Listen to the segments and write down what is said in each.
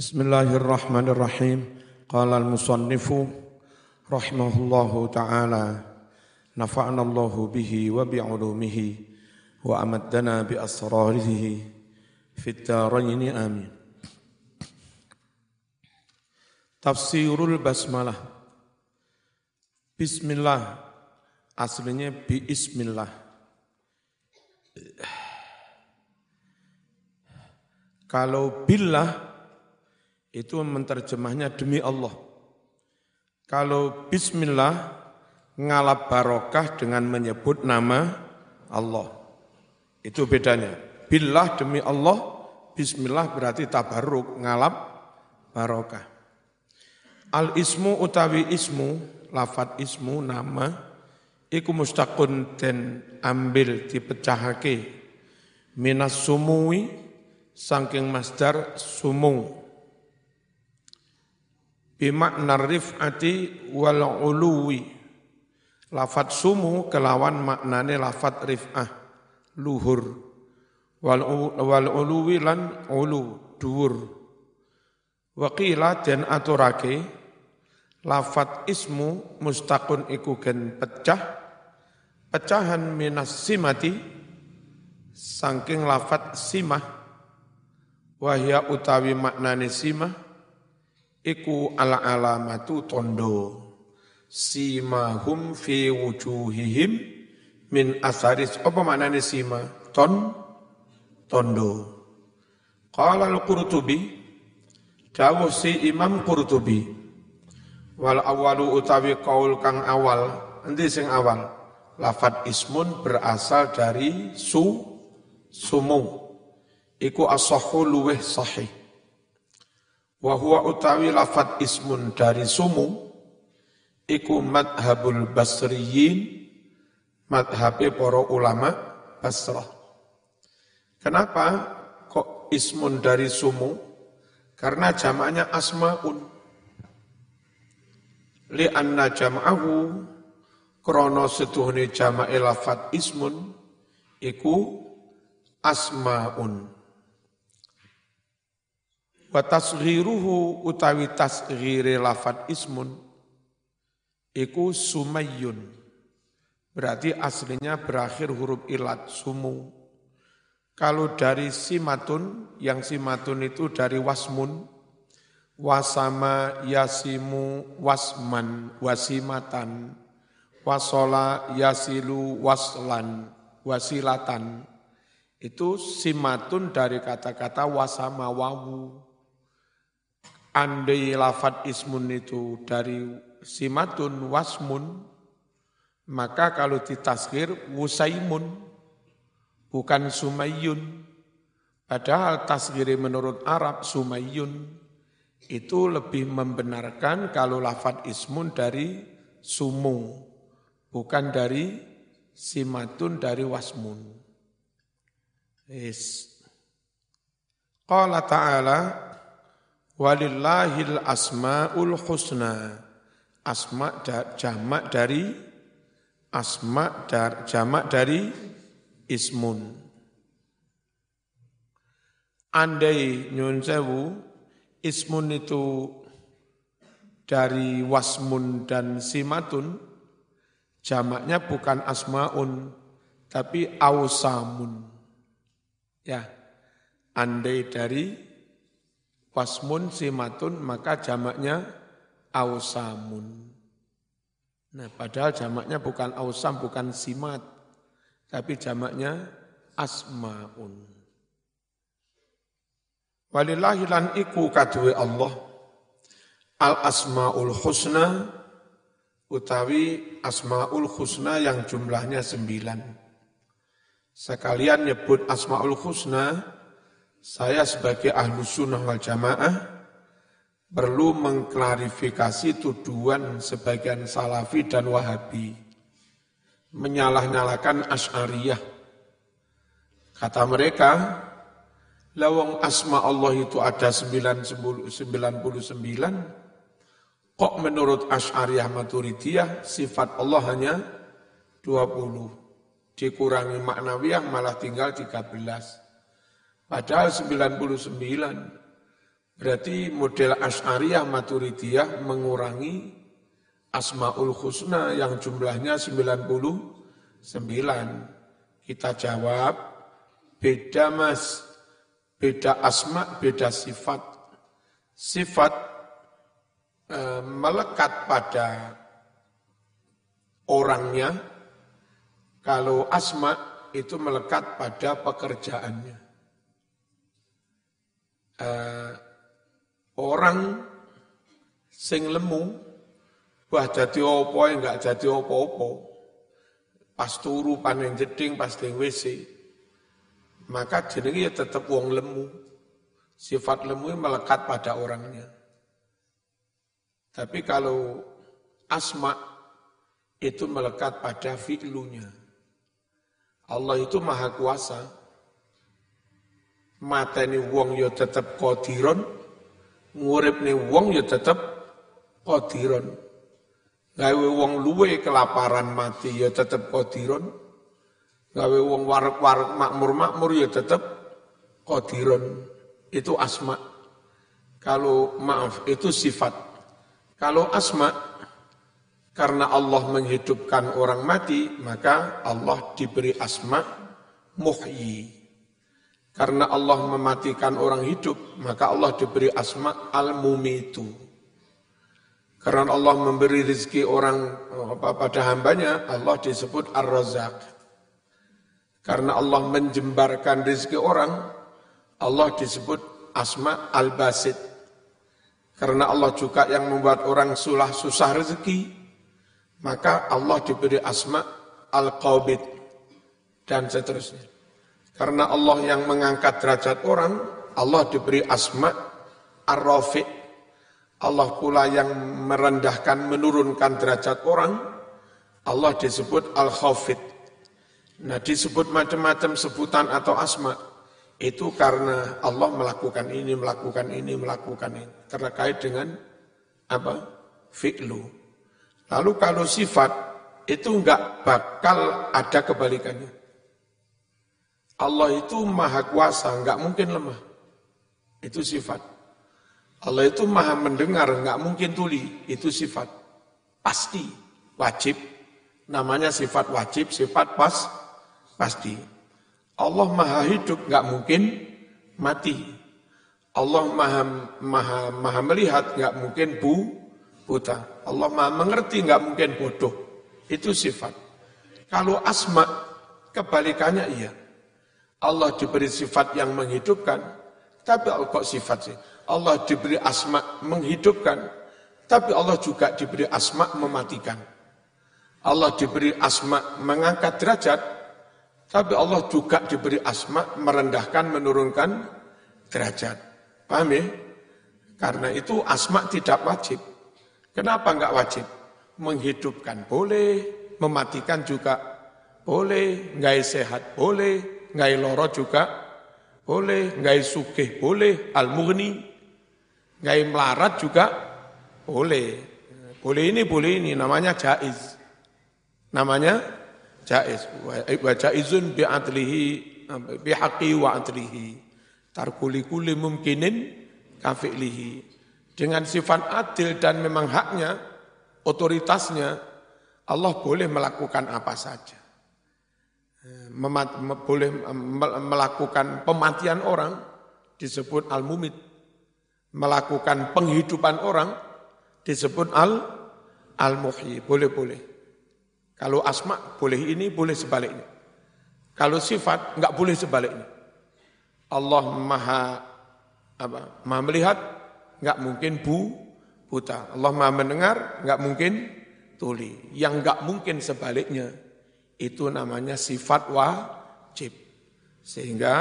Bismillahirrahmanirrahim. Qala al-musannifu rahimahullahu taala nafa'ana Allahu bihi wa bi'ulumihi wa amaddana bi asrarihi fid dharain amin. Tafsirul basmalah. Bismillah aslinya bi ismillah. Kalau billah itu menterjemahnya demi Allah. Kalau bismillah ngalap barokah dengan menyebut nama Allah. Itu bedanya. Billah demi Allah, bismillah berarti tabarruk, ngalap barokah. Al ismu utawi ismu, lafat ismu nama iku mustaqun den ambil dipecahake minas sumui saking masdar sumung bimakna rif'ati wal uluwi. Lafat sumu kelawan maknane lafat rif'ah, luhur. Wal, wal uluwi lan ulu, dhuwur. Waqila dan aturake, lafat ismu mustaqun iku gen pecah, pecahan minas simati, sangking lafat simah, wahya utawi maknane simah, iku ala alamatu tondo. Simahum fi wujuhihim min asaris apa maknanya sima? Ton? Tondo. Qala al-qurtubi dawuh si imam qurtubi wal awalu utawi kaul kang awal. Endi sing awal? Lafat ismun berasal dari su sumu. Iku asahhu luweh sahih Wa huwa utawi lafat ismun dari sumu iku madhabul basriyin madhabe para ulama Basrah. Kenapa kok ismun dari sumu? Karena jamaknya asmaun. Li anna jam'ahu krono setuhni jama'i lafat ismun iku asmaun. Wa tasghiruhu utawi tasghire lafat ismun iku sumayyun. Berarti aslinya berakhir huruf ilat sumu. Kalau dari simatun, yang simatun itu dari wasmun, wasama yasimu wasman wasimatan, wasola yasilu waslan wasilatan. Itu simatun dari kata-kata wasama wawu. Andai lafat ismun itu dari simatun wasmun, maka kalau ditaskir wusaimun, bukan sumayyun. Padahal tasgiri menurut Arab sumayyun itu lebih membenarkan kalau lafat ismun dari sumu, bukan dari simatun dari wasmun. Yes. Qala ta'ala Walillahil asma'ul husna. Asma da, jamak dari asma dar, jamak dari ismun. Andai nyun sewu, ismun itu dari wasmun dan simatun, jamaknya bukan asmaun, tapi ausamun. Ya, andai dari wasmun simatun maka jamaknya ausamun. Nah, padahal jamaknya bukan ausam, bukan simat, tapi jamaknya asmaun. Walillahi lan iku kaduwe Allah al asmaul husna utawi asmaul husna yang jumlahnya sembilan. Sekalian nyebut asmaul husna saya sebagai ahlu sunnah wal jamaah perlu mengklarifikasi tuduhan sebagian salafi dan wahabi menyalah-nyalakan asyariyah. Kata mereka, lawang asma Allah itu ada 99, kok menurut asyariyah maturidiyah sifat Allah hanya 20. Dikurangi maknawiyah malah tinggal 13. Padahal 99. Berarti model Asy'ariyah Maturidiyah mengurangi Asmaul Husna yang jumlahnya 99. Kita jawab, beda mas, beda asma, beda sifat. Sifat e, melekat pada orangnya, kalau asma itu melekat pada pekerjaannya. E, Orang sing lemu, wah jadi opo enggak jadi opo-opo. Pas turu panen jeding, pas ding WC. Maka jenenge ya tetap wong lemu. Sifat lemu melekat pada orangnya. Tapi kalau asma itu melekat pada fi'lunya. Allah itu maha kuasa. Mateni wong ya tetap kodiron, nih wong ya tetep qadiron. Gawe wong luwe kelaparan mati ya tetep qadiron. Gawe wong warek-warek makmur-makmur ya tetep qadiron. Itu asma. Kalau maaf itu sifat. Kalau asma karena Allah menghidupkan orang mati, maka Allah diberi asma muhyi. Karena Allah mematikan orang hidup, maka Allah diberi asma al-mumitu. Karena Allah memberi rezeki orang apa, pada hambanya, Allah disebut ar-razak. Karena Allah menjembarkan rezeki orang, Allah disebut asma al-basit. Karena Allah juga yang membuat orang sulah susah rezeki, maka Allah diberi asma al-qabid dan seterusnya. Karena Allah yang mengangkat derajat orang, Allah diberi asma ar-rafi. Allah pula yang merendahkan, menurunkan derajat orang, Allah disebut al-khafid. Nah disebut macam-macam sebutan atau asma, itu karena Allah melakukan ini, melakukan ini, melakukan ini. Terkait dengan apa? Fi'lu. Lalu kalau sifat, itu enggak bakal ada kebalikannya. Allah itu maha kuasa, nggak mungkin lemah. Itu sifat. Allah itu maha mendengar, nggak mungkin tuli. Itu sifat. Pasti, wajib. Namanya sifat wajib, sifat pas, pasti. Allah maha hidup, nggak mungkin mati. Allah maha, maha, maha melihat, nggak mungkin bu, buta. Allah maha mengerti, nggak mungkin bodoh. Itu sifat. Kalau asma, kebalikannya iya. Allah diberi sifat yang menghidupkan, tapi kok sifat sih? Allah diberi asma menghidupkan, tapi Allah juga diberi asma mematikan. Allah diberi asma mengangkat derajat, tapi Allah juga diberi asma merendahkan, menurunkan derajat. Paham ya? Karena itu asma tidak wajib. Kenapa enggak wajib? Menghidupkan boleh, mematikan juga boleh, enggak sehat boleh, ngai loro juga boleh, ngai sugih boleh, al-mughni, ngai melarat juga boleh. Boleh ini, boleh ini, namanya jaiz. Namanya jaiz. Wa jaizun bi'adlihi, bihaqi wa adlihi. Tarkuli kuli mumkinin kafi'lihi. Dengan sifat adil dan memang haknya, otoritasnya, Allah boleh melakukan apa saja memat, boleh melakukan pematian orang disebut al-mumit. Melakukan penghidupan orang disebut al al-muhyi. Boleh-boleh. Kalau asma boleh ini, boleh sebaliknya. Kalau sifat enggak boleh sebaliknya. Allah maha apa? Maha melihat, enggak mungkin bu buta. Allah maha mendengar, enggak mungkin tuli. Yang enggak mungkin sebaliknya itu namanya sifat wajib. Sehingga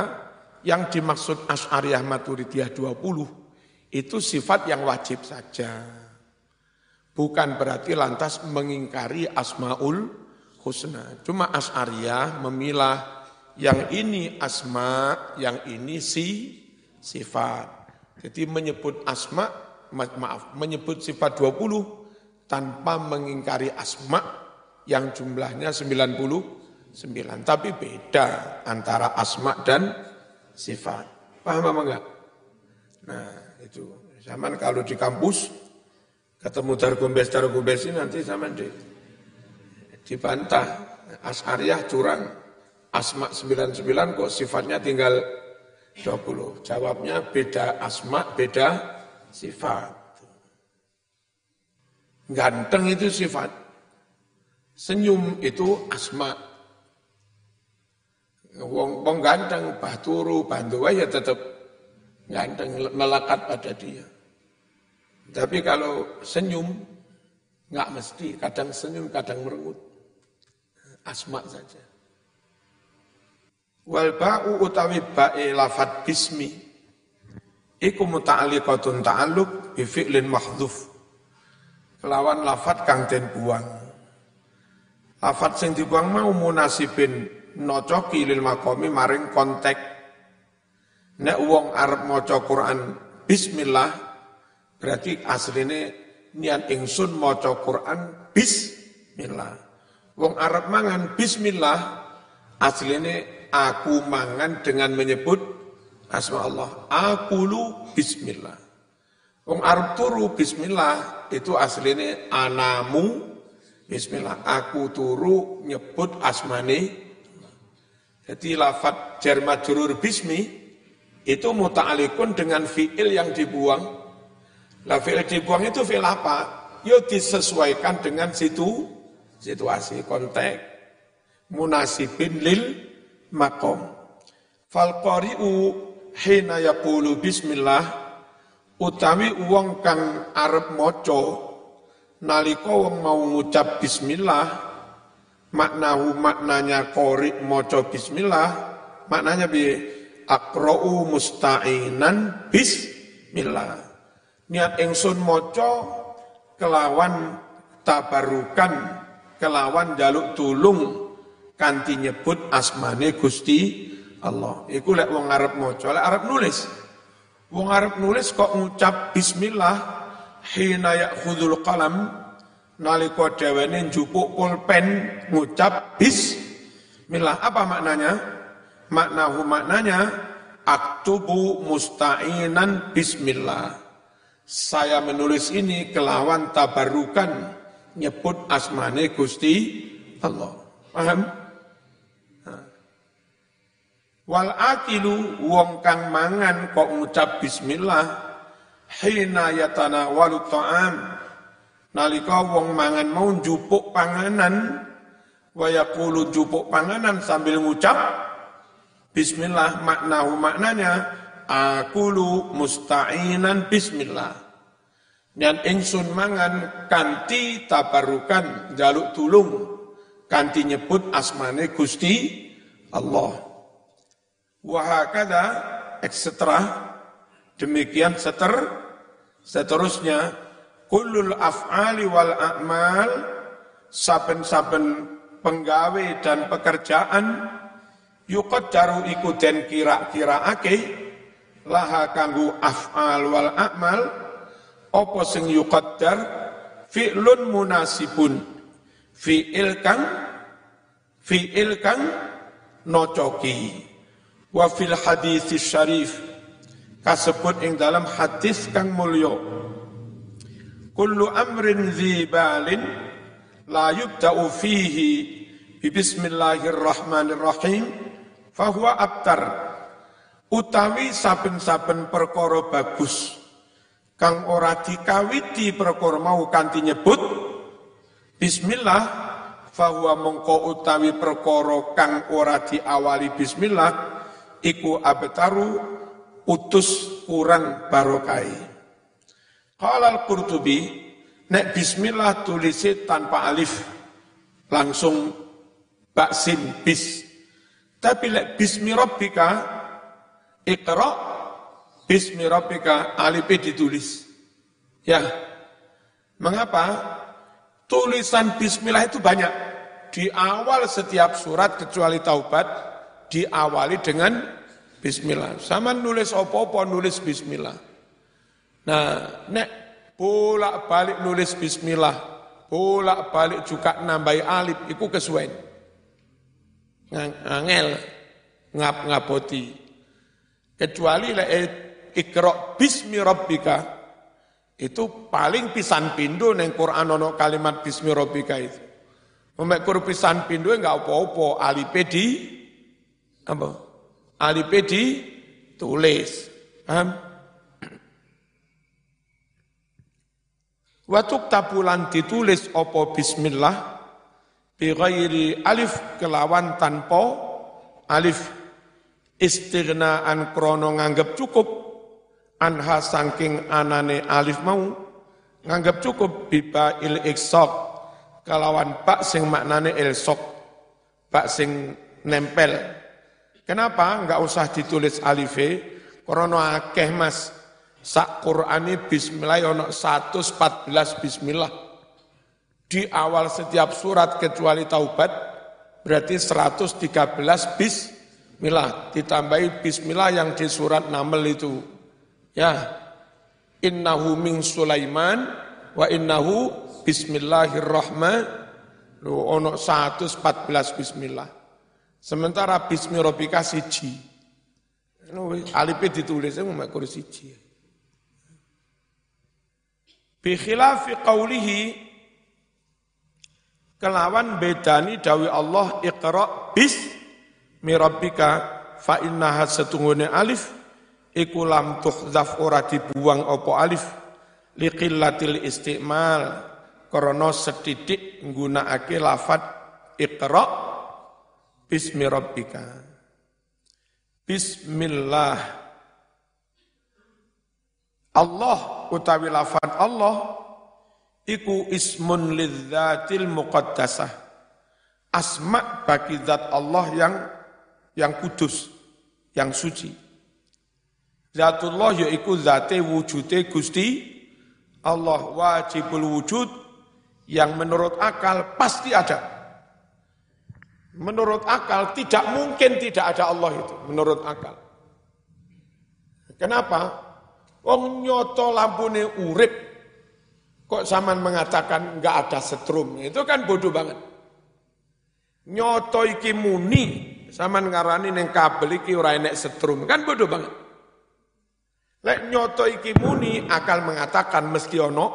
yang dimaksud Asy'ariyah Maturidiyah 20 itu sifat yang wajib saja. Bukan berarti lantas mengingkari Asmaul Husna. Cuma Asy'ariyah memilah yang ini asma, yang ini si sifat. Jadi menyebut asma, maaf, menyebut sifat 20 tanpa mengingkari asma yang jumlahnya 99. Tapi beda antara asma dan sifat. Paham apa enggak? Nah, itu. Zaman kalau di kampus ketemu Dargombes Dargombes ini nanti zaman di dibantah As'ariyah curang. Asma 99 kok sifatnya tinggal 20. Jawabnya beda asma, beda sifat. Ganteng itu sifat. Senyum itu asma. Wong, wong ganteng, baturu, bantu ya tetap ganteng, melekat pada dia. Tapi kalau senyum, nggak mesti, kadang senyum, kadang merengut. Asma saja. Wal ba'u utawi ba'i lafat bismi, iku muta'aliqatun ta'aluk bi fi'lin. Kelawan lafat kang den buang. Lafat sing dibuang mau munasibin nocoki lil makomi maring kontek. Nek wong arep maca Quran bismillah berarti asline niat ingsun maca Quran bismillah. Wong arep mangan bismillah asline aku mangan dengan menyebut asma Allah. Aku lu bismillah. Wong arep turu bismillah itu asline anamu bismillah. Aku turu nyebut asmane jadi lafat jar majrur bismi itu muta'alikun dengan fi'il yang dibuang. Lah fi'il dibuang itu fi'il apa? Yo disesuaikan dengan situ situasi konteks munasibin lil makom. Fal qari'u hina yaqulu bismillah utawi wong kang arep maca nalika wong mau ngucap bismillah maknahu maknanya kori moco bismillah maknanya bi akrou musta'inan bismillah. Niat ingsun moco kelawan tabarukan kelawan jaluk tulung kanti nyebut asmane Gusti Allah. Iku lek wong arep maca lek arep nulis. Wong arep nulis kok ngucap bismillah hina ya'khudul qalam nalika dhewene njupuk pulpen ngucap bismillah apa maknanya? Maknahu maknanya aktubu musta'inan bismillah. Saya menulis ini kelawan tabarukan nyebut asmane Gusti Allah. Paham? Wal akilu wong kang mangan kok ngucap bismillah hina yatanawalu ta'am Nalika wong mangan mau jupuk panganan, waya kulu jupuk panganan sambil ngucap Bismillah maknahu maknanya akulu musta'inan bismillah. Dan ingsun mangan kanti tabarukan jaluk tulung kanti nyebut asmane Gusti Allah. Wahakada ekstra demikian seter seterusnya. Kullul af'ali wal a'mal saben-saben penggawe dan pekerjaan jaru iku den kira-kiraake laha kanggo af'al wal a'mal apa sing yuqaddar? Fi'lun munasibun. Fi'il kang fi'il kang nocoki. Wa fil hadis syarif kasebut ing dalam hadis kang mulya. Kullu amrin zibalin la yubda'u fihi bismillahirrahmanirrahim fahuwa abtar. Utawi saben-saben perkara bagus kang ora dikawiti perkara mau kanthi nyebut bismillah fahuwa mongko utawi perkara kang ora diawali bismillah iku abtaru utus kurang barokai Qala al-Qurtubi, nek bismillah tulisi tanpa alif, langsung baksin bis. Tapi lek bismi rabbika, ikra, bismi rabbika, alifnya ditulis. Ya, mengapa? Tulisan bismillah itu banyak. Di awal setiap surat kecuali taubat, diawali dengan bismillah. Sama nulis opo-opo nulis bismillah. Nah, nek bolak-balik nulis bismillah, bolak-balik juga nambahi alif, itu kesuwen. Ngangel, ngap ngapoti. Kecuali lek Ikra bismi rabbika itu paling pisan pindo neng Quran ono kalimat bismi rabbika itu. Memek pisan pindo enggak apa-apa alipe di apa? Alipe di tulis. Paham? Watuk tabulan ditulis opo bismillah? Bi ghairi alif kelawan tanpa alif. Istighnaan krono nganggep cukup. Anha saking anane alif mau nganggep cukup. Biba il iksok. Kelawan pak sing maknane sok pak sing nempel kenapa enggak usah ditulis alife krono akeh mas. Sak Qur'ani bismillah ono 114 bismillah. Di awal setiap surat kecuali taubat berarti 113 bismillah. Ditambahi bismillah yang di surat Naml itu. Ya. Innahu min Sulaiman wa innahu bismillahirrahman. Lu ono 114 bismillah sementara bismillahirrahmanirrahim siji. Alif ditulis mau makur siji. Bi khilafi qawlihi kelawan bedani dawi Allah iqra bis mirabbika fa innaha setunggune alif iku lam tuhzaf ora dibuang opo alif. Liqillatil istimal krana setitik nggunakake lafat iqra bismi rabbika. Bismillah. Allah utawi lafat Allah iku ismun lidzatil muqaddasah. Asma bagi zat Allah yang yang kudus yang suci. Zatullah yaiku zate wujude Gusti Allah. Wajibul wujud yang menurut akal pasti ada menurut akal tidak mungkin tidak ada Allah itu menurut akal kenapa wong nyoto lampune urip Kok zaman mengatakan nggak ada setrum? Itu kan bodoh banget. Nyoto iki muni, zaman ngarani neng kabel iki ora enek setrum, kan bodoh banget. Lek nyoto iki muni akal mengatakan mesti ono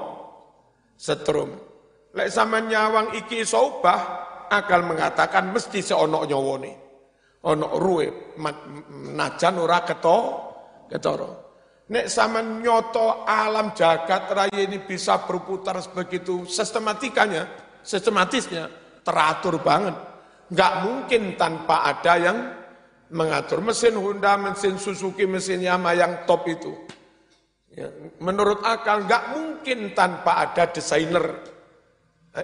setrum. Lek sama nyawang iki sobah akal mengatakan mesti seonok nyawone. Ono ruwe najan ora keto ketoro. Nek sama nyoto alam jagat raya ini bisa berputar begitu sistematikanya, sistematisnya, teratur banget. Nggak mungkin tanpa ada yang mengatur. Mesin Honda, mesin Suzuki, mesin Yamaha yang top itu. Ya, menurut akal nggak mungkin tanpa ada desainer,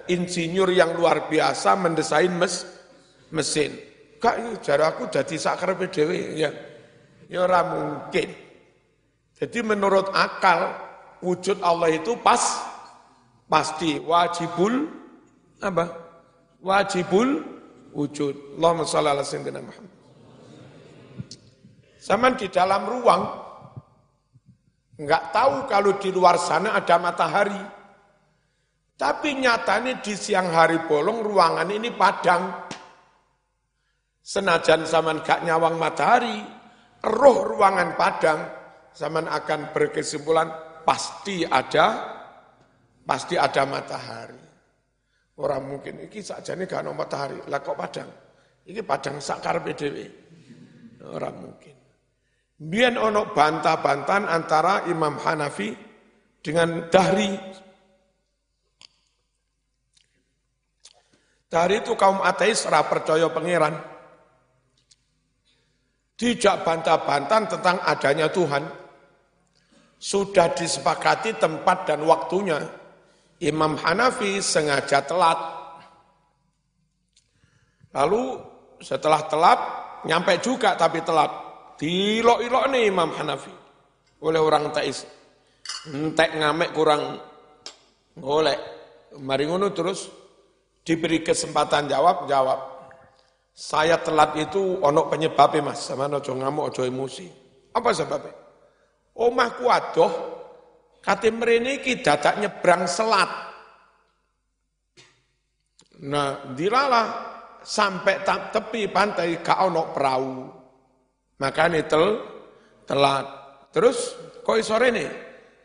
insinyur yang luar biasa mendesain mes, mesin. Kak, jaraku jadi sakar PDW. Ya, ya mungkin. Jadi menurut akal wujud Allah itu pas pasti wajibul apa? Wajibul wujud. Allahumma shalli ala sayyidina Muhammad. Zaman di dalam ruang enggak tahu kalau di luar sana ada matahari. Tapi nyatanya di siang hari bolong ruangan ini padang. Senajan zaman gak nyawang matahari, roh ruangan padang, zaman akan berkesimpulan pasti ada pasti ada matahari. Orang mungkin iki saja ini gak ada matahari, lah kok padang? Iki padang sakar PDW. Orang mungkin. Biar ono bantah-bantahan antara Imam Hanafi dengan Dahri. Dahri itu kaum ateis, ra percaya pangeran. Tidak bantah-bantahan tentang adanya Tuhan sudah disepakati tempat dan waktunya. Imam Hanafi sengaja telat. Lalu setelah telat, nyampe juga tapi telat. Dilok-ilok nih Imam Hanafi oleh orang Tais. Entek ngamek kurang oleh. Mari ngono terus diberi kesempatan jawab, jawab. Saya telat itu onok penyebabnya mas, sama ojo ngamuk, ojo emosi. Apa sebabnya? Omahku adoh, kate mrene iki dadak nyebrang selat. Nah, dilalah sampai tepi pantai gak ono perahu. Makanya tel telat Terus kok sore nih?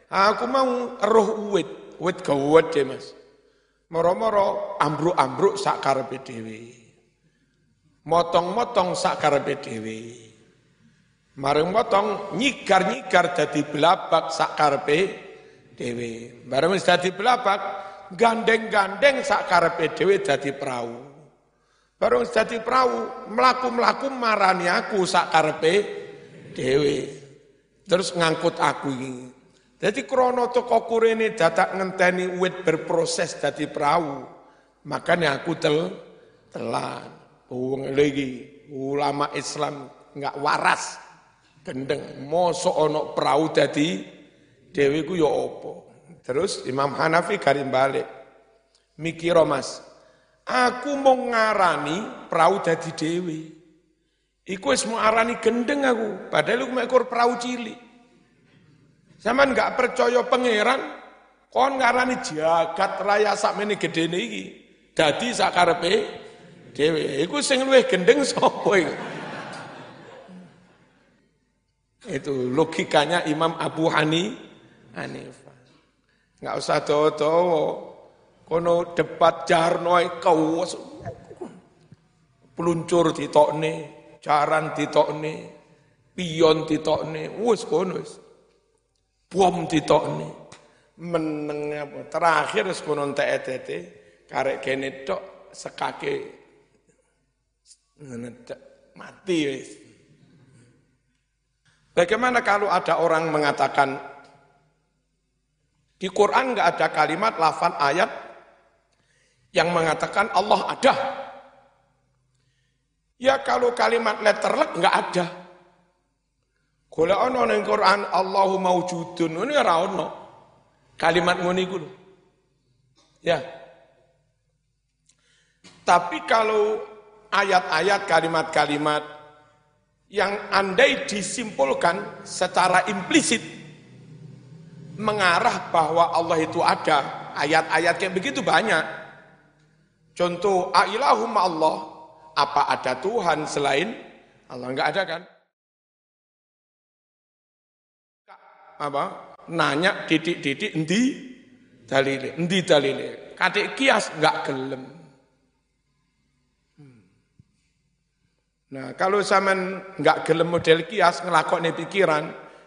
Aku mau roh uwit, uwit gawat deh mas. Moro-moro ambruk-ambruk sak karepe dhewe. Motong-motong sak karepe dhewe. Mareng motong nyigar-nyigar dadi belabak sak karepe dhewe. Bareng wis dadi belabak, gandeng-gandeng sak karepe dhewe dadi perahu. Bareng wis dadi perahu, mlaku-mlaku marani aku sak karepe dhewe. Terus ngangkut aku ini. Jadi krono toko kurene datak ngenteni uwit berproses dadi perahu. Makanya aku tel telan. Wong lagi ulama Islam nggak waras. Gendeng mosok ono perahu dadi dewi ku ya apa. Terus Imam Hanafi garim balik. Mikiro mas, aku mau ngarani perahu dadi dewi. Iku wis mau arani gendeng aku, padahal aku ekor perahu cilik. Zaman nggak percaya pangeran, kon ngarani jagat raya sakmene gedene iki. Dadi sakarepe dhewe. Iku sing luwih gendeng sapa iku? Itu logikanya Imam Abu Hani Hanifah. Enggak usah dawa-dawa. Kono debat jarno kau peluncur ditokne, jaran ditokne, pion ditokne, wis kono wis bom ditokne meneng apa terakhir wis kono TETT karek kene tok sekake mati wis Bagaimana kalau ada orang mengatakan di Quran nggak ada kalimat lafal ayat yang mengatakan Allah ada. Ya kalau kalimat letterlek nggak ada. Golek ana Quran Allahu maujudun ini ora ana. Kalimat ngono iku Ya. Tapi kalau ayat-ayat kalimat-kalimat yang andai disimpulkan secara implisit mengarah bahwa Allah itu ada, ayat-ayat kayak begitu banyak. Contoh, ailahum Allah, apa ada Tuhan selain Allah? Enggak ada kan? Apa? Nanya didik-didik endi dalile? Endi dalile? Katik kias enggak gelem. Hmm. nah kalau zaman enggak gelem model kias ngelakoni pikiran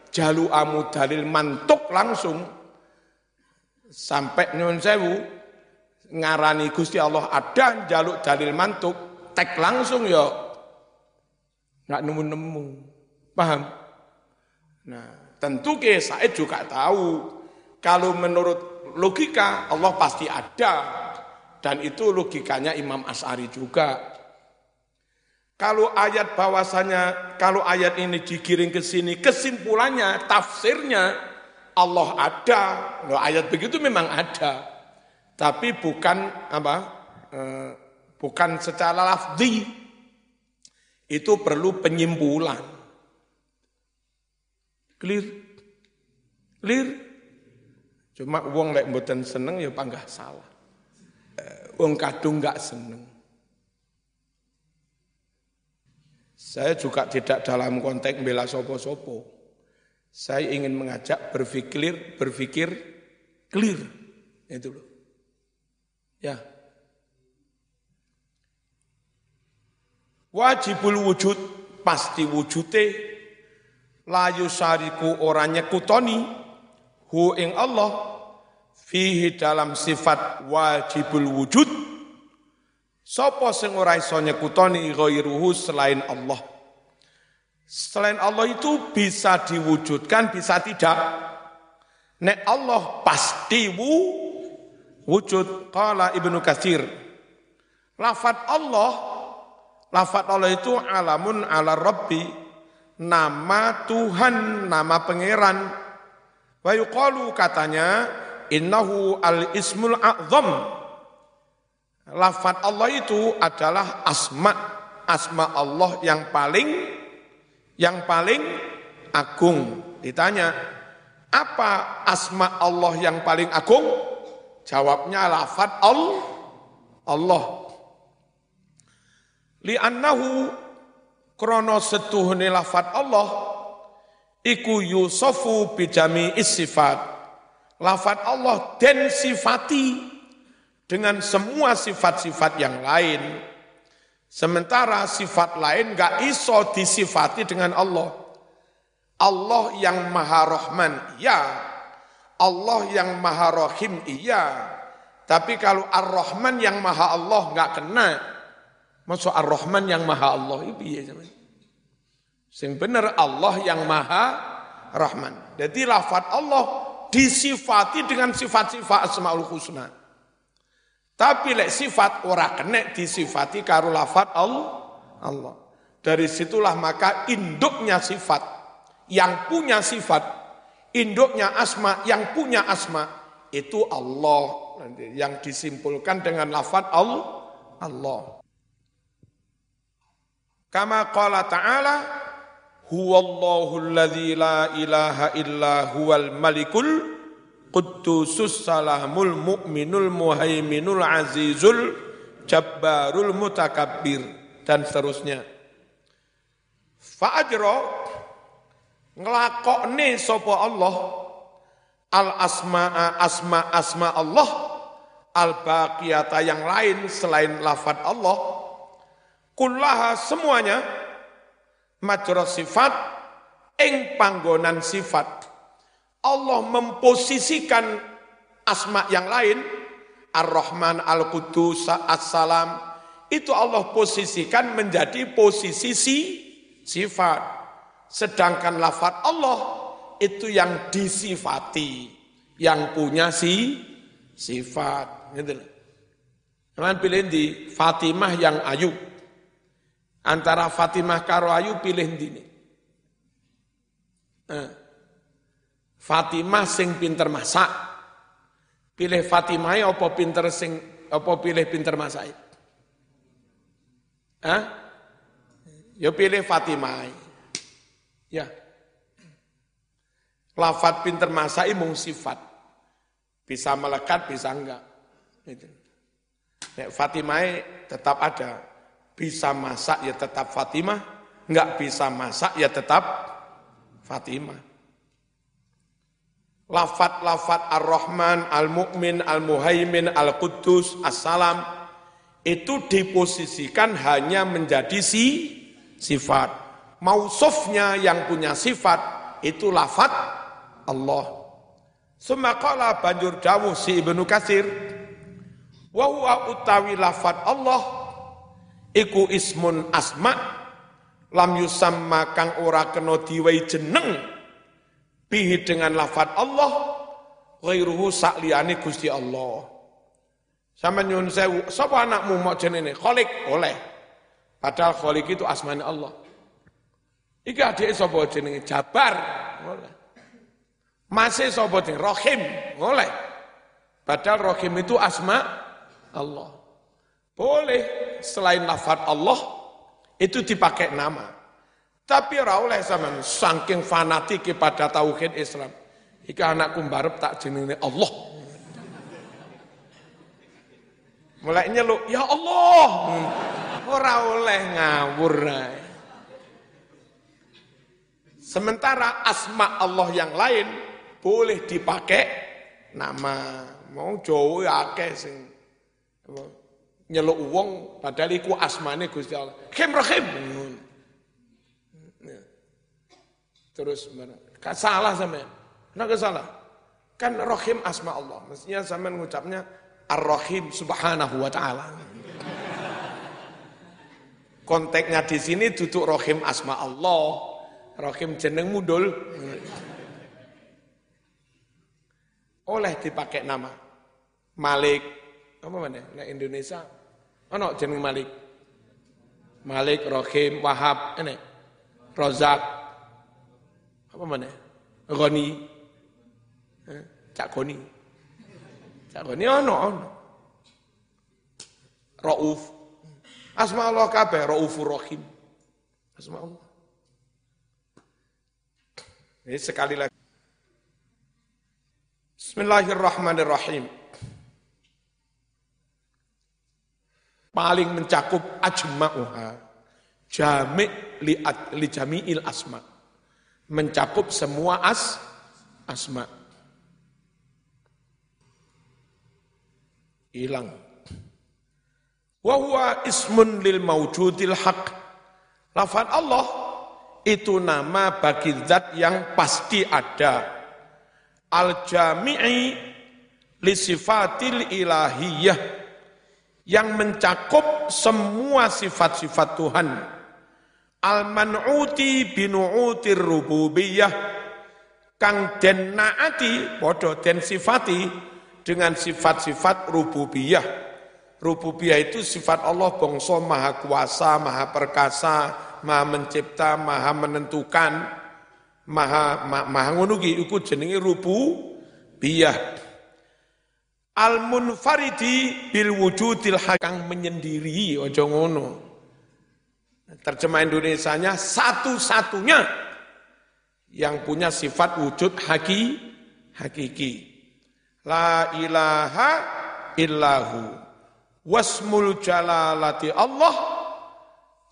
jalu amu dalil mantuk langsung sampai nyun sewu ngarani Gusti Allah ada jaluk dalil mantuk tek langsung ya nggak nemu-nemu. Paham? Nah Tentu ke Said juga tahu kalau menurut logika Allah pasti ada dan itu logikanya Imam As'ari juga. Kalau ayat bahwasanya kalau ayat ini digiring ke sini kesimpulannya tafsirnya Allah ada. Loh, ayat begitu memang ada. Tapi bukan apa? Eh, bukan secara lafzi. Itu perlu penyimpulan. Clear? Clear? Cuma uang lek mboten seneng ya panggah salah. Uang kadung nggak seneng. Saya juga tidak dalam konteks bela sopo-sopo. Saya ingin mengajak berpikir, berpikir clear. Itu loh. Ya. Wajibul wujud, pasti wujudnya layu sariku orang nyekutoni hu ing Allah fihi dalam sifat wajibul wujud. Sapa sing ora iso nyekutoni ghairuhu selain Allah. Selain Allah itu bisa diwujudkan bisa tidak. Nek Allah pasti wu, wujud qala Ibnu Katsir. Lafat Allah lafat Allah itu alamun ala rabbi nama Tuhan, nama pangeran. Wa yuqalu katanya innahu al-ismul a'zam. Lafat Allah itu adalah asma asma Allah yang paling yang paling agung. Ditanya, apa asma Allah yang paling agung? Jawabnya lafat Allah. Allah. Li'annahu krono setuhne lafat Allah iku yusofu bijami sifat. Lafat Allah dan sifati dengan semua sifat-sifat yang lain. Sementara sifat lain gak iso disifati dengan Allah. Allah yang maha rahman, iya. Allah yang maha rahim, iya. Tapi kalau ar-Rahman yang maha Allah nggak kena. Masuk ar-Rahman yang maha Allah, itu iya Sing bener Allah yang maha Rahman. Jadi lafat Allah disifati dengan sifat-sifat Asmaul Husna. Tapi lek sifat ora kena disifati karo lafat Allah. Allah. Dari situlah maka induknya sifat yang punya sifat, induknya asma yang punya asma itu Allah yang disimpulkan dengan lafaz Allah. Allah. Kama qala ta'ala huwallahu alladzi la ilaha illa huwal malikul quddusus salamul mu'minul muhaiminul azizul jabbarul mutakabbir dan seterusnya. Fa'ajra nglakokne sapa Allah al asma asma asma Allah al baqiyata yang lain selain lafad Allah kullaha semuanya majra sifat ing panggonan sifat Allah memposisikan asma yang lain Ar-Rahman Al-Qudus As-Salam itu Allah posisikan menjadi posisi si, sifat sedangkan lafad Allah itu yang disifati, yang punya si sifat. Gitu Kalian pilih di Fatimah yang ayu. Antara Fatimah karo ayu pilih di ini. Eh. Fatimah sing pinter masak. Pilih Fatimah apa pinter sing apa pilih pinter masak? Hah? Ya pilih Fatimah. Ya. Lafat pinter masak mung sifat. Bisa melekat, bisa enggak. Fatimah tetap ada. Bisa masak ya tetap Fatimah, enggak bisa masak ya tetap Fatimah. Lafat-lafat Ar-Rahman, Al-Mu'min, Al-Muhaimin, Al-Quddus, As-Salam, itu diposisikan hanya menjadi si sifat. Mausufnya yang punya sifat, itu lafat Allah. Semakala banjur dawuh si Ibnu Kasir, wa huwa utawi lafat Allah iku ismun asma lam yusamma kang ora kena diwai jeneng bihi dengan lafat Allah ghairuhu sakliyane Gusti Allah. Sama nyun sewu, sapa anakmu mau jenenge? Kholik, oleh. Padahal kholik itu asmane Allah. Iki adik sapa jenenge? Jabar, oleh. Masih sapa Rohim, boleh. Padahal Rohim itu asma Allah. Boleh selain lafaz Allah itu dipakai nama. Tapi oleh sampean saking fanatik kepada tauhid Islam. Ika anakku mbarep tak jenenge Allah. Mulai nyeluk, ya Allah. Ora oleh ngawur. Sementara asma Allah yang lain boleh dipakai nama mau Jawa ya sing nyeluk wong padahal iku asmane Gusti Allah. Khim rahim. Ya. Terus mana? Salah sama. Kenapa salah? Kan rahim asma Allah. Mestinya sama ngucapnya Ar-Rahim subhanahu wa ta'ala. Konteksnya di sini duduk rahim asma Allah. Rahim jeneng mudul oleh dipakai nama Malik apa mana nah Indonesia ono jeneng Malik. Malik Rohim Wahab ini. Rozak. Apa mana? Goni. Eh, Cak Goni. Cak Goni ono ono. Rauf. Asma Allah kabeh Raufur Rahim Asma Allah ini sekali lagi. Bismillahirrahmanirrahim. Paling mencakup ajma'uha. Jami' li, li jami'il asma. mencakup semua as asma. Hilang. Wahwa ismun lil maujudil haq. Lafaz Allah itu nama bagi zat yang pasti ada. Al-jami'i li sifatil ilahiyah yang mencakup semua sifat-sifat Tuhan. Al-man'uti binu'utir rububiyah kang den naati podo den sifati dengan sifat-sifat rububiyah. Rububiyah itu sifat Allah bongso maha kuasa, maha perkasa, maha mencipta, maha menentukan, maha maha, maha ngunugi iku jenenge rububiyah. Al-munfaridi bil wujudil hakang menyendiri ojo ngono. Terjemah Indonesianya satu-satunya yang punya sifat wujud haki, hakiki. La ilaha illahu. Wasmul jalalati Allah.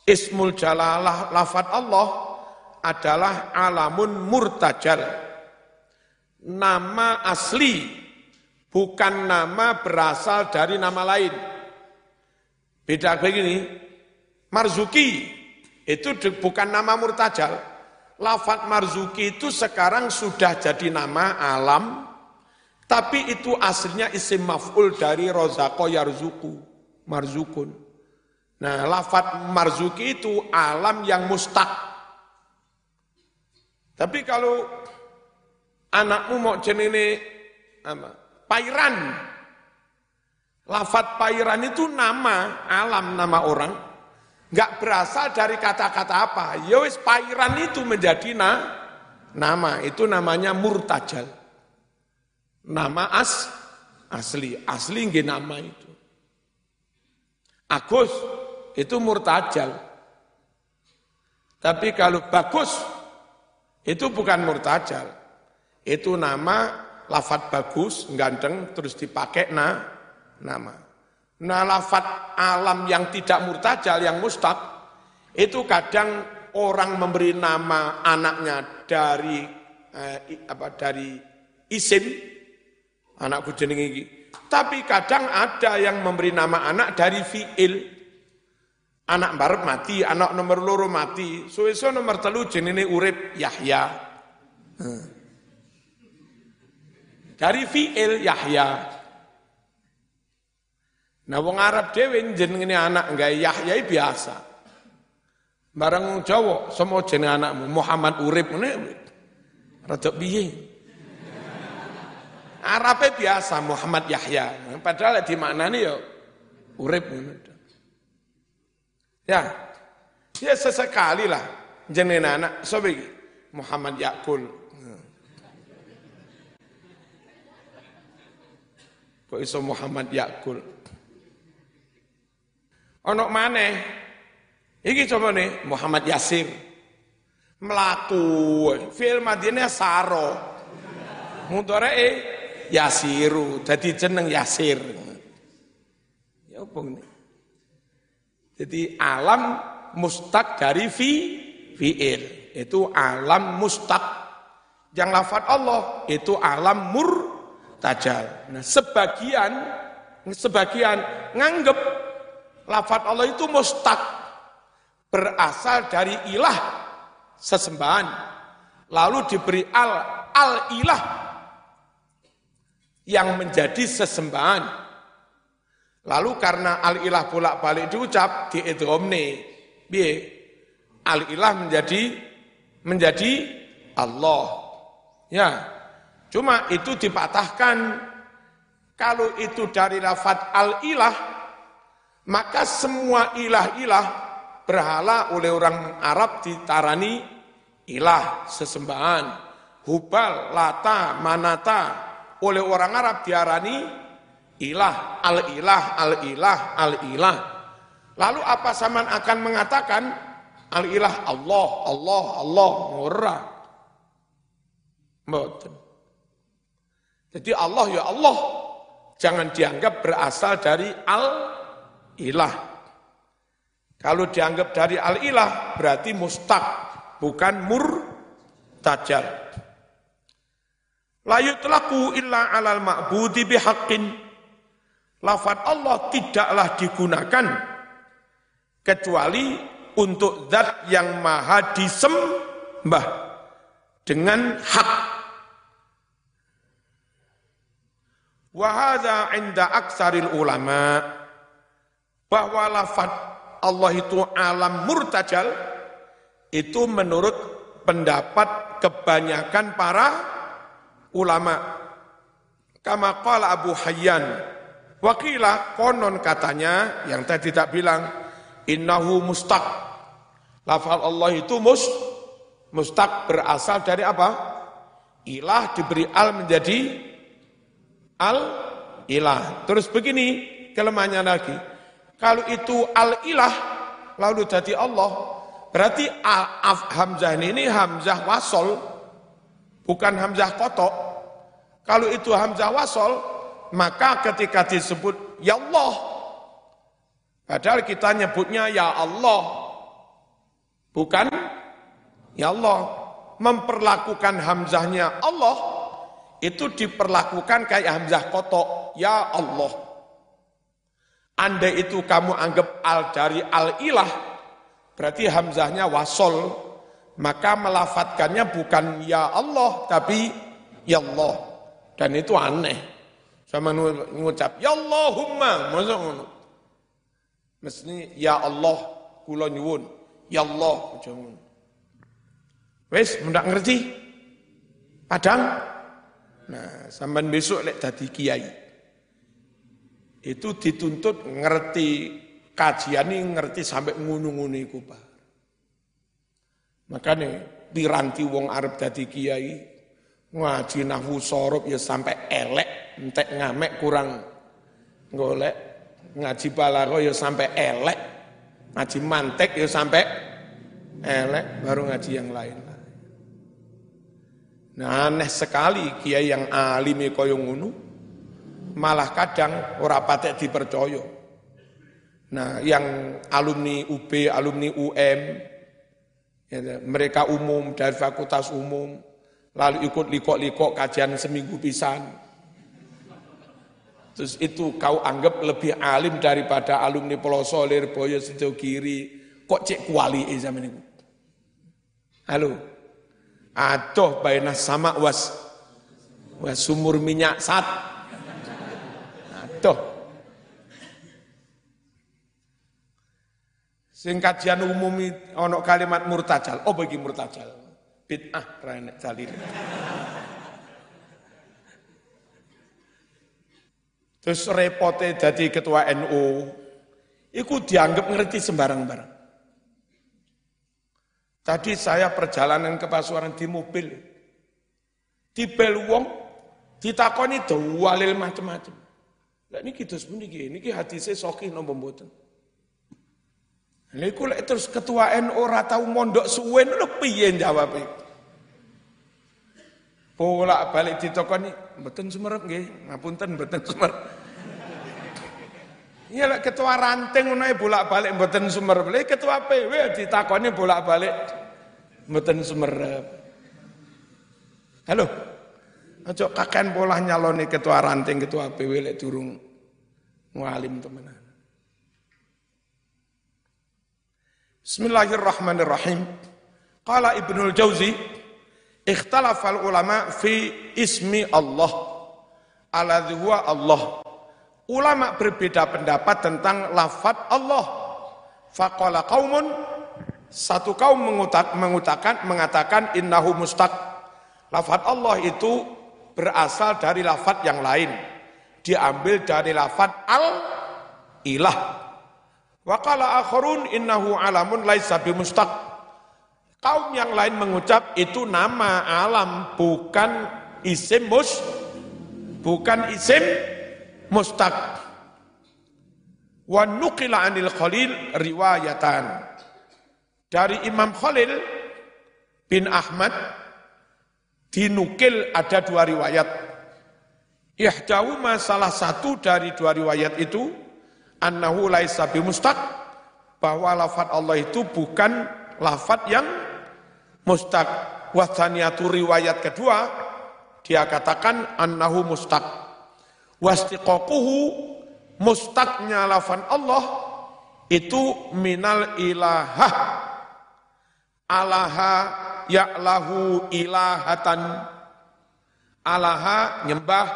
Ismul jalalah lafat Allah adalah alamun murtajal. Nama asli bukan nama berasal dari nama lain. Beda begini, Marzuki itu bukan nama murtajal. Lafat Marzuki itu sekarang sudah jadi nama alam, tapi itu aslinya isim maf'ul dari rozako yarzuku, marzukun. Nah, lafat Marzuki itu alam yang mustaq. Tapi kalau anakmu mau jenenge apa? Pairan. Lafat pairan itu nama, alam nama orang. Enggak berasal dari kata-kata apa. Yowis ya pairan itu menjadi na, nama. Itu namanya murtajal. Nama as, asli. Asli nggih nama itu. Agus itu murtajal. Tapi kalau bagus itu bukan murtajal. Itu nama lafat bagus, ganteng, terus dipakai na, nama. Nah lafat alam yang tidak murtajal, yang mustaq, itu kadang orang memberi nama anaknya dari eh, apa dari isim, anakku jeneng ini. Tapi kadang ada yang memberi nama anak dari fiil. Anak barat mati, anak nomor loro mati. Suwe-suwe nomor telu jenenge urip Yahya. Hmm. Dari fi'il Yahya. Nah wong Arab dhewe jenenge anak enggak Yahya biasa. Barang Jawa semua jeneng anakmu Muhammad Urip ngene. Rada piye? Arabe biasa Muhammad Yahya. Padahal di maknane ya urip ngono. Ya. Ya sesekali lah jeneng anak sapa Muhammad Yakul. Kok iso Muhammad Yakul? Ono mana? Iki coba nih Muhammad Yasir. Melaku, fil madine saro. eh Yasiru, jadi jeneng Yasir. Ya apa ini? Jadi alam mustak dari fi fiil. Itu alam mustak. Yang lafat Allah itu alam mur tajal. Nah, sebagian sebagian nganggep lafat Allah itu mustaq berasal dari ilah sesembahan lalu diberi al al ilah yang menjadi sesembahan. Lalu karena al ilah bolak-balik diucap di idromne biye al ilah menjadi menjadi Allah. Ya Cuma itu dipatahkan. Kalau itu dari lafat al-ilah, maka semua ilah-ilah berhala oleh orang Arab ditarani ilah, sesembahan. Hubal, lata, manata, oleh orang Arab diarani ilah, al-ilah, al-ilah, al-ilah. Lalu apa saman akan mengatakan al-ilah Allah, Allah, Allah, murah. Betul. Jadi Allah ya Allah. Jangan dianggap berasal dari al-ilah. Kalau dianggap dari al-ilah berarti mustaq, bukan mur tajal. Layut laku illa alal ma'budi bihaqqin. Lafat Allah tidaklah digunakan kecuali untuk zat yang maha disembah dengan hak. Wahada inda aksaril ulama bahwa lafat Allah itu alam murtajal itu menurut pendapat kebanyakan para ulama. Kama qala Abu Hayyan, wakila konon katanya yang tadi tidak bilang innahu mustaq. Lafal Allah itu mus mustaq berasal dari apa? Ilah diberi al menjadi al ilah. Terus begini kelemahannya lagi. Kalau itu al ilah lalu jadi Allah, berarti af hamzah ini hamzah wasol, bukan hamzah kotok. Kalau itu hamzah wasol, maka ketika disebut ya Allah, padahal kita nyebutnya ya Allah, bukan ya Allah, memperlakukan hamzahnya Allah itu diperlakukan kayak hamzah kotok, ya Allah. Andai itu kamu anggap al dari al ilah, berarti hamzahnya wasol, maka melafatkannya bukan ya Allah, tapi ya Allah. Dan itu aneh. Sama mengucap, ya Allahumma, ngono. Mesti ya Allah, kula ya Allah, Wes, mudah ngerti? Padang? Nah, sampean besok lek dadi kiai itu dituntut ngerti kajian ini ngerti sampai ngunu-ngunu iku Pak. Makanya piranti wong Arab dadi kiai ngaji nahwu sorob ya sampai elek, entek ngamek kurang golek, ngaji balago ya sampai elek, ngaji mantek ya sampai elek, baru ngaji yang lain. Nah aneh sekali kiai yang alimi koyong ngunu, malah kadang ora patek dipercaya. Nah, yang alumni UB, alumni UM, ya, mereka umum dari fakultas umum, lalu ikut likok-likok kajian seminggu pisan. Terus itu kau anggap lebih alim daripada alumni Peloso, Lirboyo, Sejauh Kiri, kok cek kuali zaman itu. Halo, aduh bayna sama was, was sumur minyak sat, Tuh. Sing kajian umum ono kalimat murtajal. Oh bagi murtajal. Bid'ah renek jalil. Terus repotnya jadi ketua NU, itu dianggap ngerti sembarang-barang. Tadi saya perjalanan ke Pasuruan di mobil, di Beluwong, ditakoni walil macam-macam. Lah niki terus puniki, niki hadise sokih napa mboten? Niku terus ketua NU ora tau mondok suwe lho piye jawabe? Bolak balik ditokoni mboten sumerep nggih, ngapunten mboten sumerep. Iya lek ketua ranting ngono bolak-balik mboten sumerep. Lek ketua PW ditakoni bolak-balik mboten sumerep. Halo. Aja kakean pola nyaloni ketua ranting, ketua PW lek durung ngalim temenan. Bismillahirrahmanirrahim. Qala Ibnul Jauzi, ikhtalafal ulama fi ismi Allah. Alladhi huwa Allah. Ulama berbeda pendapat tentang lafat Allah. Faqala qaumun satu kaum mengutakan mengatakan innahu mustaq. Lafat Allah itu berasal dari lafat yang lain. Diambil dari lafat al-ilah. Wa qala akharun innahu alamun laisa bimustaq. Kaum yang lain mengucap itu nama alam bukan isim mus bukan isim mustaq. Wa nuqila anil Khalil riwayatan. Dari Imam Khalil bin Ahmad dinukil ada dua riwayat. Ihdawuma salah satu dari dua riwayat itu annahu laisa bimustaq bahwa lafat Allah itu bukan lafat yang mustaq Wathaniyatu riwayat kedua, dia katakan annahu mustaq. Wastiqaquhu mustaqnya lafan Allah itu minal ilahah. Alaha ya'lahu ilahatan. Alaha nyembah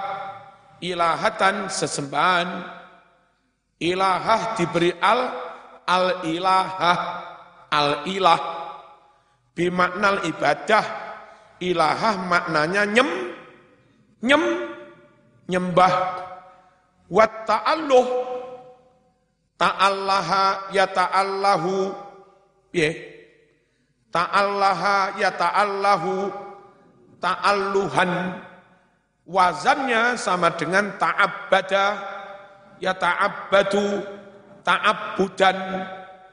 ilahatan sesembahan. Ilahah diberi al, al ilahah, al ilah bimaknal ibadah ilahah maknanya nyem nyem nyembah wa ta'alluh ta'allaha ya ta'allahu ya ta'allaha ya ta'allahu ta'alluhan. Wazannya sama dengan ta'abbada ya ta'abbadu ta'abbudan.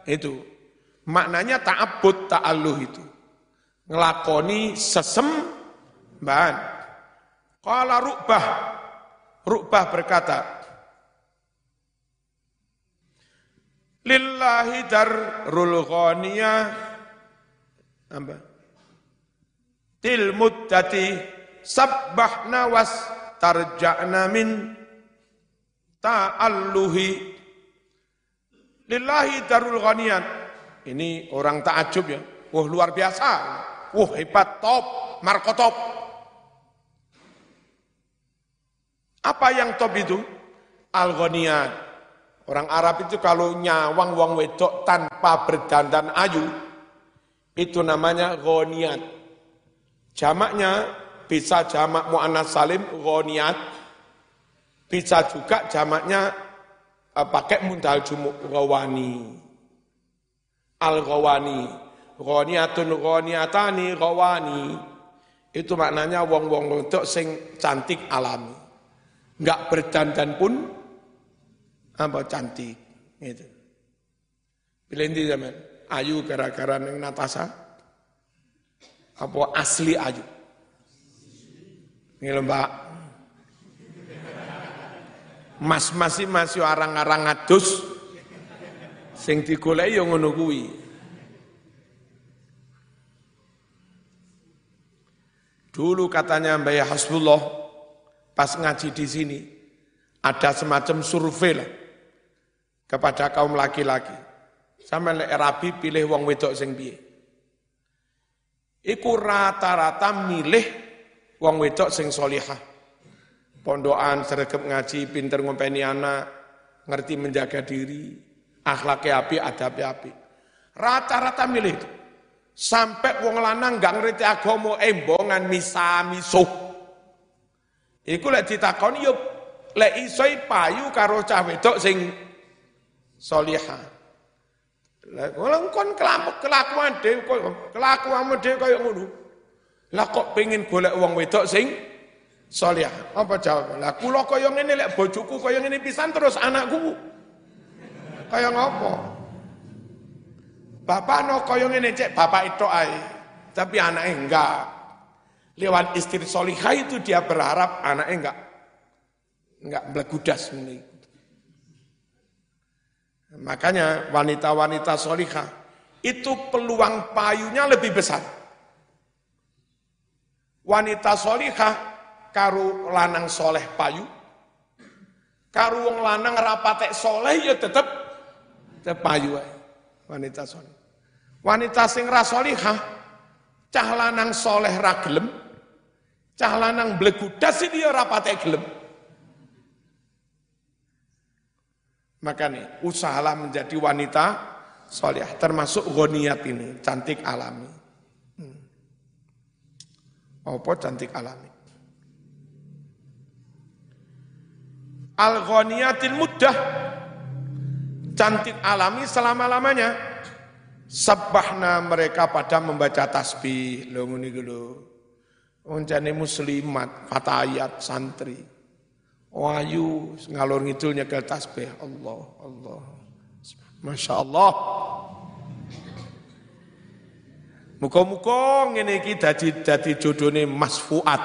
Itu. Maknanya ta'abbud ta'alluh itu. Ngelakoni sesembahan. Kala Rukbah, Rukbah berkata, Lillahi darul ghaniyah apa? Til muddati sabbahna was tarja'na min ta'alluhi Lillahi darul ghaniyah. Ini orang takjub ya. Wah luar biasa. Wah hebat, top, Marco top. Apa yang top itu? al Orang Arab itu kalau nyawang wong wedok tanpa berdandan ayu, itu namanya goniat. Jamaknya bisa jamak mu'annas salim, goniat. Bisa juga jamaknya uh, pakai mundal jumuk, gawani. Al-gawani. Ghaniyatun ghaniyatani ghawani. Itu maknanya wong-wong untuk sing cantik alami. Enggak berdandan pun apa cantik. Itu. Pilih zaman. Ayu gara-gara neng Natasha. Apa asli ayu? Ini mbak. Mas masih masih arang-arang ngadus sing digoleki yang ngono kuwi. Dulu katanya Mbak Hasbullah pas ngaji di sini ada semacam survei lah kepada kaum laki-laki. Sama lek rabi pilih wong wedok sing piye. Iku rata-rata milih wong wedok sing solihah. Pondokan, sergap ngaji, pinter ngompeni anak, ngerti menjaga diri, akhlaknya api, adabnya api. Rata-rata milih itu. Sampai wong lanang gak ngerti agama embongan misa misuh. Iku lek ditakoni yo lek iso payu karo cah wedok sing salihah. Lah kon kelakuan dhewe kelakuanmu dhewe kaya ngono. Lah kok pengin golek wong wedok sing salihah. Apa jawab? Lah kula kaya ngene lek bojoku kaya ngene pisan terus anakku kaya ngopo? Bapak no koyong ini cek, bapak itu ay. Tapi anaknya enggak. Lewat istri solihah itu dia berharap anaknya enggak. Enggak belegudas ini. Makanya wanita-wanita solihah itu peluang payunya lebih besar. Wanita solihah karu lanang soleh payu, karu wong lanang rapatek soleh ya tetep tetep payu wanita soleh. Wanita sing ra salihah, cah lanang soleh ra gelem, cah lanang blegudas iki ya ora patek gelem. Makanya usahalah menjadi wanita soleh, termasuk goniat ini, cantik alami. Hmm. Apa cantik alami? Al-ghaniyatil mudah, cantik alami selama-lamanya. Sabahna mereka pada membaca tasbih. Lo ngene muslimat, fatayat, santri. Wahyu ngalor ngidul nyekel tasbih. Allah, Allah. Masya Allah. Muka-muka ngene iki dadi dadi jodone Mas Fuad.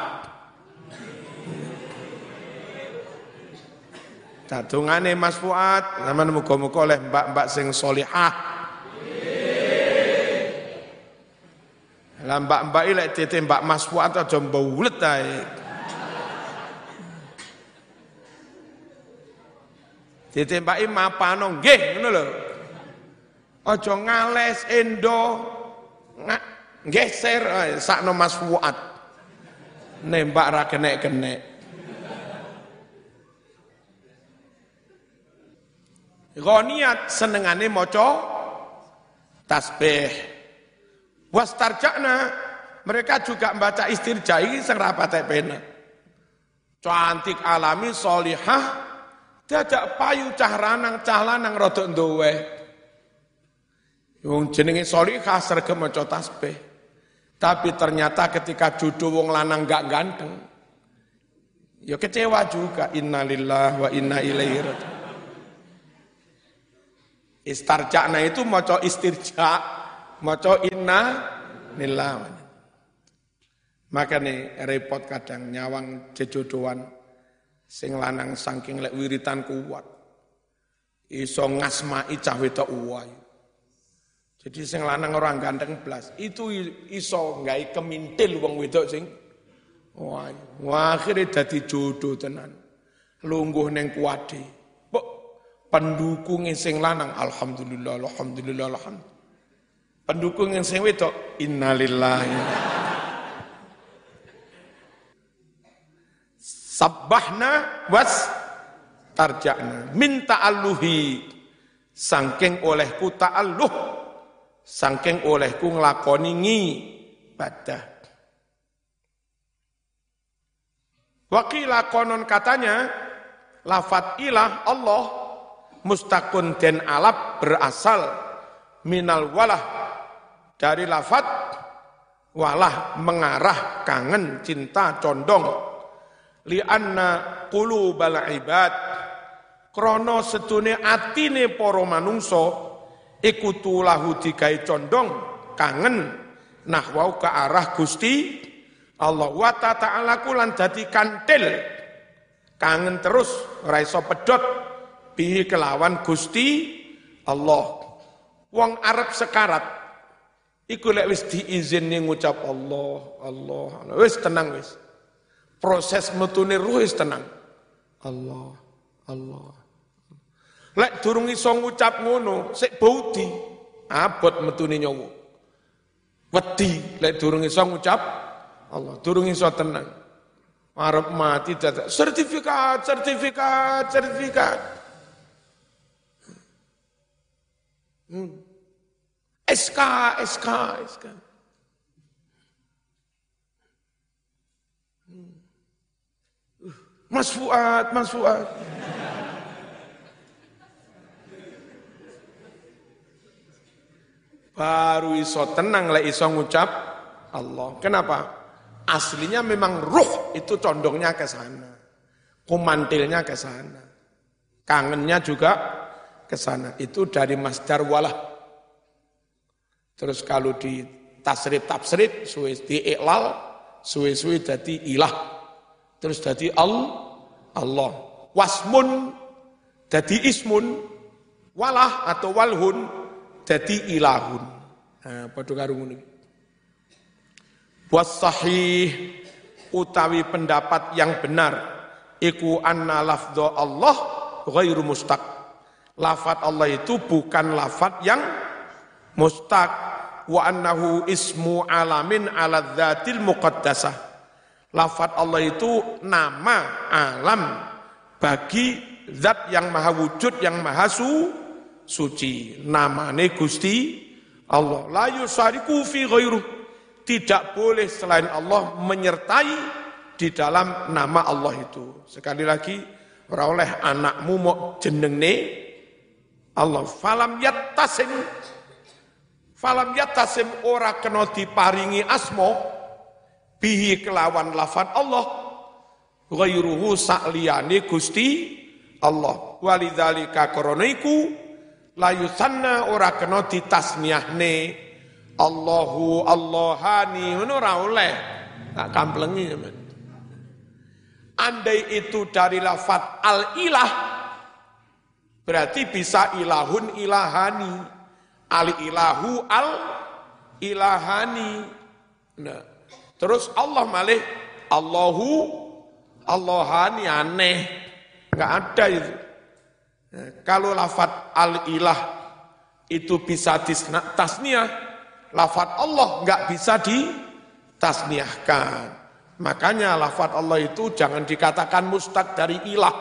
Dadungane Mas Fuad, zaman muka-muka oleh mbak-mbak sing solihah Lah mbak-mbak lek tete mbak Mas Fuad aja mbaulet ae. Ditembaki mapano nggih ngono lho. Aja ngales endo geser sakno Mas Fuad. Nembak ra kenek-kenek. Goniat senengane maca tasbih. Wastarja'na mereka juga membaca istirja ini sing rapat pena. Cantik alami solihah Dadak payu cah ranang cah lanang rada nduwe. Wong jenenge Solihah sregep maca tasbih. Tapi ternyata ketika jodoh wong lanang gak ganteng, ya kecewa juga. Innalillah wa inna ilaihi raji'un. Istarja'na itu maca istirja, maca inna lillah. Makanya repot kadang nyawang jejodohan. Sing lanang saking lek wiritan kuat. Iso ngasmai cah wedok uwai. Jadi sing lanang orang ganteng blas, itu iso nggak kemintil wong wedok sing wah, akhirnya dadi jodoh tenan. Lungguh neng kuade. Pok pendukung sing lanang alhamdulillah alhamdulillah alhamdulillah. Pendukung sing wedok innalillahi Sabbahna was tarja'na. Minta alluhi. Sangking olehku ta'alluh. Sangking olehku ngelakoni ibadah. Wakila konon katanya, lafat ilah Allah mustakun den alap berasal minal walah dari lafat walah mengarah kangen cinta condong lianna qulubal ibad. Krana setune atine para manungsa iku tulahu digawe condong kangen. Nahwau ke arah Gusti Allah. Wa ta'ala kulan dadi kantil. Kangen terus ora iso pedhot. Bi kelawan Gusti Allah. Wong Arab sekarat. Iku lek wis diizini ngucap Allah Allah. Wis tenang wis proses metune ruh tenang. Allah, Allah. Lek durung iso ngucap ngono, sik baudi, abot metune nyawa. Wedi lek durung iso ngucap Allah, durung iso tenang. Arab mati dadak sertifikat, sertifikat, sertifikat. Hmm. SK, SK, SK. Mas Fuad, Mas Fuad. Baru iso tenang lah iso ngucap Allah. Kenapa? Aslinya memang ruh itu condongnya ke sana. Kumantilnya ke sana. Kangennya juga ke sana. Itu dari masdar walah. Terus kalau di tasrif tafsrid, suwe di iklal, suwe-suwe jadi ilah. Terus jadi Allah, Allah. Wasmun jadi ismun, walah atau walhun jadi ilahun. Nah, padha karo ngono sahih utawi pendapat yang benar iku anna lafdho Allah ghairu mustaq. Lafat Allah itu bukan lafat yang mustaq wa annahu ismu alamin ala dzatil muqaddasah Lafat Allah itu nama alam bagi zat yang maha wujud, yang maha su, suci. Namane Gusti Allah. La yusariku fi ghairu. Tidak boleh selain Allah menyertai di dalam nama Allah itu. Sekali lagi, ora oleh anakmu mau jenenge Allah. Falam yattasim Falam yattasim ora kena diparingi asmo bihi kelawan lafat Allah. Ghairuhu sa'liyani Gusti Allah. Walidzalika koroniku layu sanna ora kena ditasniahne Allahu Allahani ngono ora oleh. Tak kamplengi andai itu dari lafat al ilah berarti bisa ilahun ilahani. Al ilahu al ilahani Nah, terus Allah malih Allahu Allahani aneh. Enggak ada itu. Nah, kalau lafat al-ilah itu bisa tasniah, lafat Allah enggak bisa ditasniahkan. Makanya lafat Allah itu jangan dikatakan mustaq dari ilah.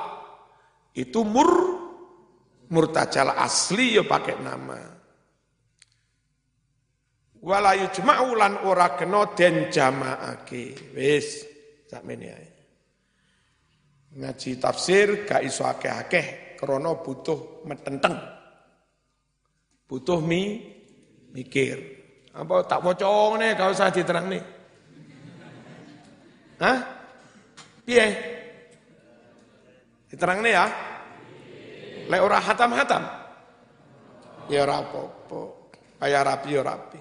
Itu mur murtajal asli ya pakai nama wala yujma'u lan ora kena den jamaake wis sakmene ae ngaji tafsir gak iso akeh-akeh krana butuh metenteng butuh mi mikir apa tak waca ngene gak usah diterangne Hah? Piye? Diterangne ya? Lek ora hatam-hatam. Ya ora apa-apa. Kaya rapi ya rapi.